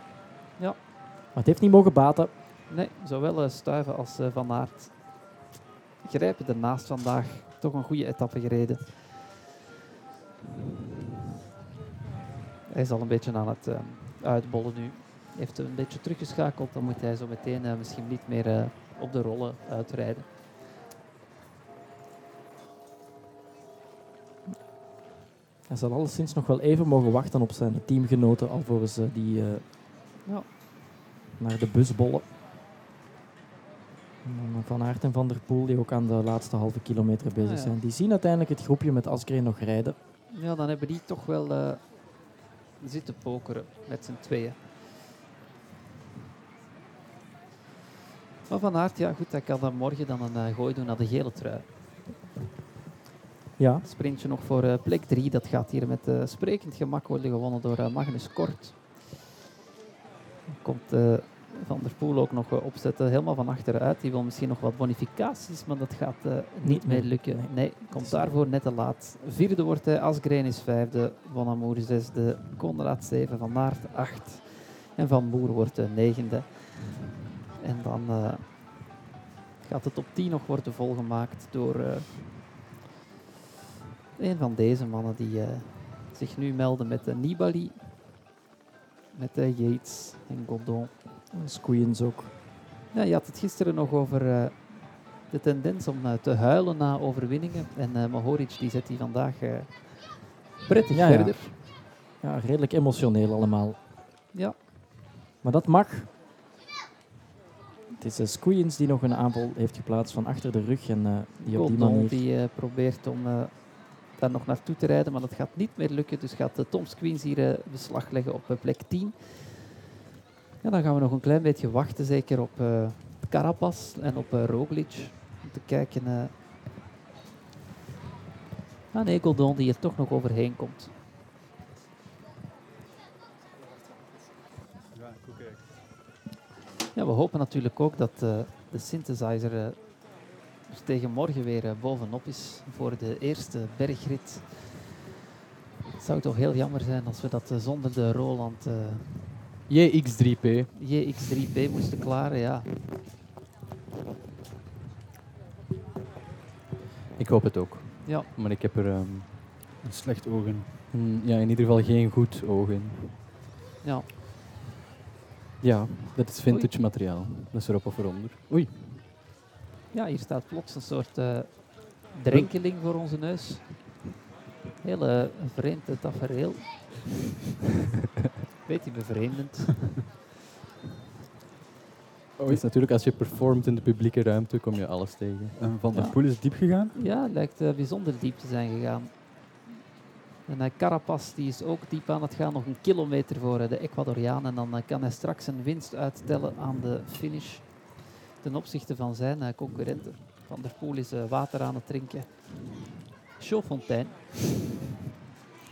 Ja. Maar het heeft niet mogen baten. Nee, zowel eh, Stuiven als eh, Van Aert grijpen ernaast vandaag. Toch een goede etappe gereden. Hij is al een beetje aan het uitbollen nu. Heeft een beetje teruggeschakeld. Dan moet hij zo meteen eh, misschien niet meer eh, op de rollen uitrijden. Hij zal alleszins nog wel even mogen wachten op zijn teamgenoten alvorens ze die eh, Ja. naar de bus bollen. Van Aert en Van der Poel, die ook aan de laatste halve kilometer bezig Ah, ja. zijn, die zien uiteindelijk het groepje met Asgreen nog rijden. Ja, dan hebben die toch wel eh, zitten pokeren met z'n tweeën. Maar Van Aert, ja goed, hij kan dan morgen dan een eh, gooi doen naar de gele trui. Ja, Sprintje nog voor eh, plek 3. Dat gaat hier met eh, sprekend gemak worden gewonnen door Magnus Kort. Komt Van der Poel ook nog opzetten, helemaal van achteruit. Die wil misschien nog wat bonificaties, maar dat gaat niet Niet meer lukken. Nee. Komt daarvoor net te laat. Vierde wordt hij, Asgreen is vijfde, Van Amour zesde, Konrad zeven, Van Aert acht en Van Boer wordt de negende. En dan eh, gaat de top 10 nog worden volgemaakt door eh, een van deze mannen die eh, zich nu melden met de Nibali, met de Yates en Godon. Squeens ook. Ja, je had het gisteren nog over de tendens om te huilen na overwinningen. En eh Mohoric die zet die vandaag prettig Ja, ja. verder. Ja, redelijk emotioneel allemaal. Ja. Maar dat mag. Het is uh, Squeens die nog een aanval heeft geplaatst van achter de rug en eh, die op die manier... die eh, probeert om daar nog naartoe te rijden, maar dat gaat niet meer lukken. Dus gaat Tom Squeens hier beslag leggen op plek 10. Ja, dan gaan we nog een klein beetje wachten, zeker op Carapaz en op Roglic. Om te kijken... eh ah nee, die er toch nog overheen komt. Ja, ik ook eigenlijk. Ja, we hopen natuurlijk ook dat eh, de synthesizer eh, er tegen morgen weer eh, bovenop is voor de eerste bergrit. Het zou toch heel jammer zijn als we dat zonder de Roland eh, JX3P. JX3P moesten klaren. Ja. Ik hoop het ook. Ja. Maar ik heb er ehm, Een slecht oog in. mm, ja, in ieder geval geen goed oog in. Ja. Ja, dat is vintage materiaal. Dat is erop of eronder. Oei. ja, hier staat plots een soort eh, drenkeling voor onze neus. Heel eh, vreemd eh, tafereel. Beetje bevreemdend. Het is natuurlijk als je performt in de publieke ruimte, kom je alles tegen. En Van der Ja. Poel is diep gegaan. Ja, het lijkt eh, bijzonder diep te zijn gegaan. En uh, Carapaz die is ook diep aan het gaan, nog een kilometer voor eh, de Ecuadoriaan. En dan eh, kan hij straks een winst uittellen aan de finish ten opzichte van zijn eh, concurrenten. Van der Poel is eh, water aan het drinken. Chauffontaine,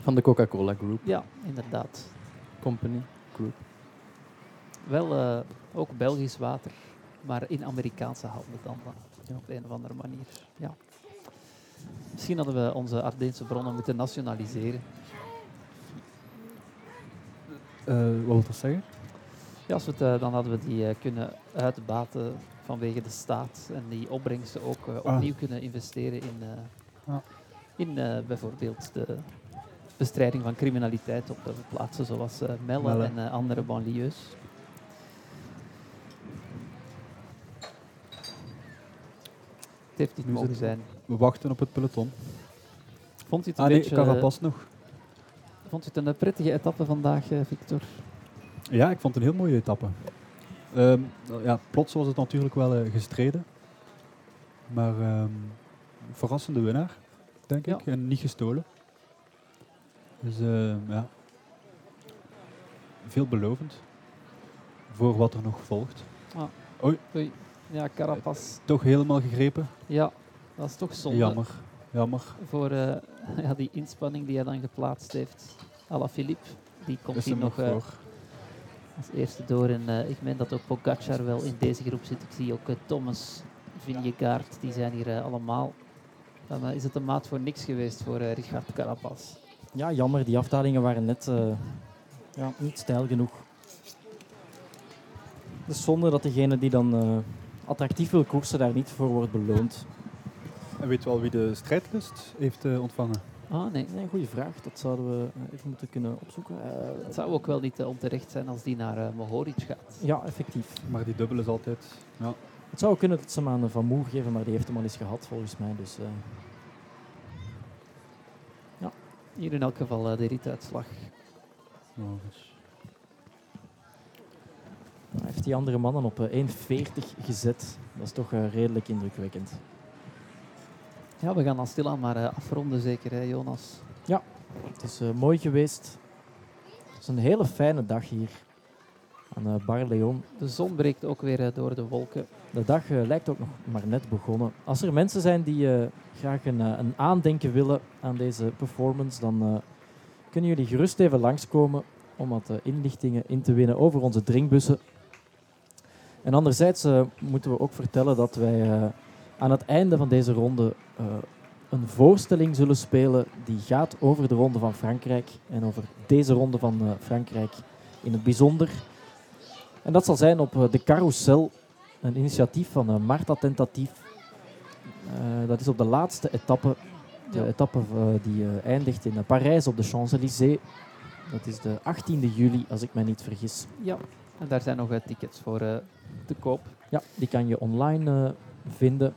Van de Coca-Cola Group ja, inderdaad. Company Group. Wel eh, ook Belgisch water, maar in Amerikaanse handen dan eh, op een of andere manier. Ja. Misschien hadden we onze Ardeense bronnen moeten nationaliseren. Eh, wat wil dat zeggen? Ja, als we het, eh, dan hadden we die eh, kunnen uitbaten vanwege de staat en die opbrengsten ook Ah. opnieuw kunnen investeren in, Ja. in bijvoorbeeld de bestrijding van criminaliteit op plaatsen zoals Melle, Melle. en andere banlieues. Het heeft niet mogen zijn. We wachten op het peloton. Vond je het een Ah nee, beetje... eh, Carapaz nog. Vond je het een prettige etappe vandaag, eh, Victor? Ja, ik vond het een heel mooie etappe. Ehm, ja, plots was het natuurlijk wel eh, gestreden. Maar ehm, verrassende winnaar, denk Ja. ik. En niet gestolen. Dus eh, ja, veelbelovend voor wat er nog volgt. Oei. Ja, Carapaz. Toch helemaal gegrepen. Ja, dat is toch zonde. Jammer. Jammer. Voor eh, ja, die inspanning die hij dan geplaatst heeft. Alaphilippe, die komt Is hier er nog eh, als eerste door. En eh, ik meen dat ook Pogacar wel in deze groep zit. Ik zie ook Thomas, Vingegaard, die zijn hier allemaal. Dan is het een maat voor niks geweest voor eh, Richard Carapaz. Ja, jammer. Die afdalingen waren net eh, ja, niet stijl genoeg. Het is zonde dat degene die dan eh, attractief wil koersen daar niet voor wordt beloond. En weet je wel wie de strijdlust heeft eh, ontvangen? Ah nee, Nee, goede vraag. Dat zouden we eh, even moeten kunnen opzoeken. Eh, het zou ook wel niet onterecht zijn als die naar eh, Mohoric gaat. ja, effectief. Maar die dubbel is altijd... Ja. Het zou kunnen dat ze hem aan Van Moer geven, maar die heeft hem al eens gehad volgens mij. Dus, eh, Hier in elk geval de rituitslag. nou, dus- hij heeft die andere mannen op eh, 1,40 gezet. Dat is toch redelijk indrukwekkend. Ja, we gaan dan stilaan maar eh, afronden zeker, hè, Jonas. Het is eh, mooi geweest. Het is een hele fijne dag hier aan eh Bar Leon. De zon breekt ook weer door de wolken. De dag lijkt ook nog maar net begonnen. Als er mensen zijn die graag een, een aandenken willen aan deze performance, dan kunnen jullie gerust even langskomen om wat inlichtingen in te winnen over onze drinkbussen. En anderzijds moeten we ook vertellen dat wij aan het einde van deze ronde eh, een voorstelling zullen spelen die gaat over de Ronde van Frankrijk en over deze Ronde van eh, Frankrijk in het bijzonder. En dat zal zijn op eh, de Carousel, een initiatief van Marta Tentatief. Dat is op de laatste etappe, de Ja. etappe die eindigt in Parijs op de Champs-Élysées. Dat is de 18e juli, als ik mij niet vergis. Ja, en daar zijn nog tickets voor eh, te koop. Ja, die kan je online vinden.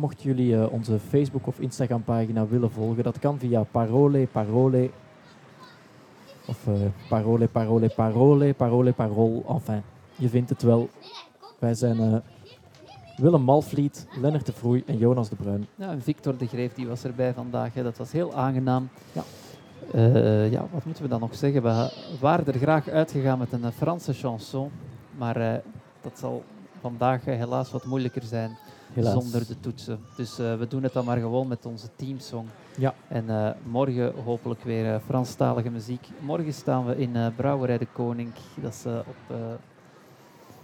Mochten jullie eh, onze Facebook- of Instagram-pagina willen volgen, dat kan via Parole Parole. Of eh, Parole Parole Parole, Parole Parol. Enfin, je vindt het wel. Wij zijn eh, Willem Malvliet, Lennart de Vroei en Jonas de Bruin. Ja, en Victor de Greef die was erbij vandaag. Hè. Dat was heel aangenaam. Ja. Eh, ja, wat moeten we dan nog zeggen? We waren er graag uitgegaan met een eh, Franse chanson. Maar eh, dat zal vandaag eh, helaas wat moeilijker zijn Helaas. zonder de toetsen. Dus eh, we doen het dan maar gewoon met onze teamsong. Ja. En eh, morgen hopelijk weer eh, Franstalige muziek. Morgen staan we in Brouwerij de Koning. Dat is op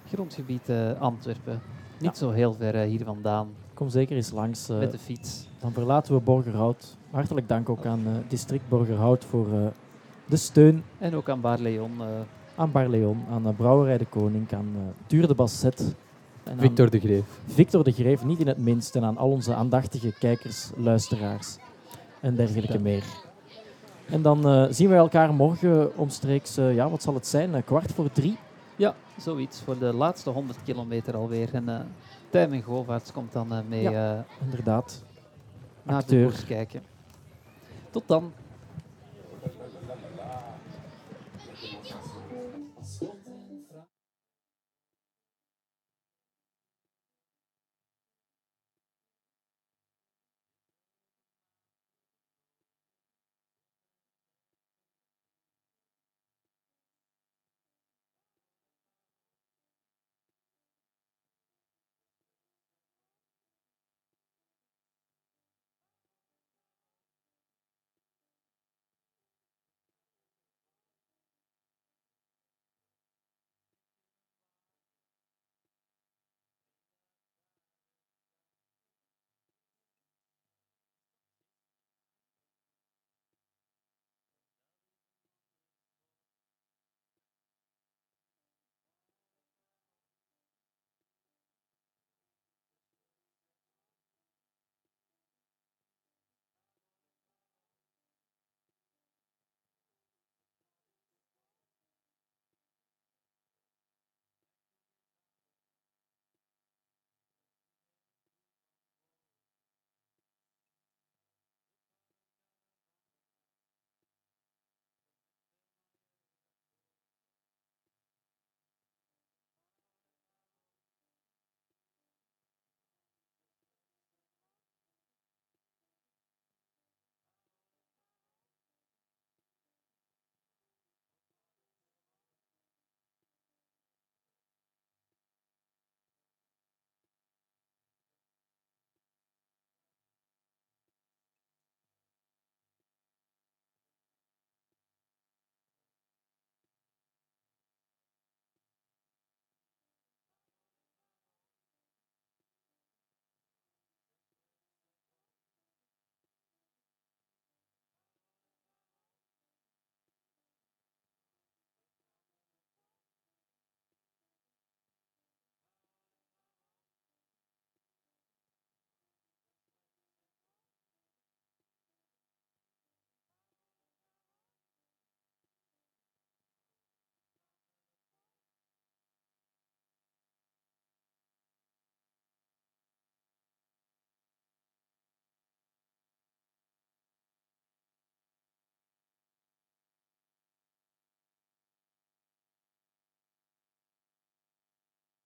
grondgebied Antwerpen. Niet zo heel ver hier vandaan Kom zeker eens langs. met de fiets. Dan verlaten we Borgerhout. Hartelijk dank ook aan district Borgerhout voor de steun En ook aan Baar Leon. aan Barleon, aan uh, Brouwerij de Koning, aan Tuur de Basset. En Victor de Greef. Victor de Greef, niet in het minst. En aan al onze aandachtige kijkers, luisteraars en dergelijke meer. En dan eh, zien we elkaar morgen omstreeks, eh, ja, wat zal het zijn, eh, kwart voor drie. ja, zoiets. Voor de laatste 100 kilometer alweer. En uh, Tijmen Govaerts komt dan mee Ja. Inderdaad. naar de Acteur. koers kijken. Tot dan.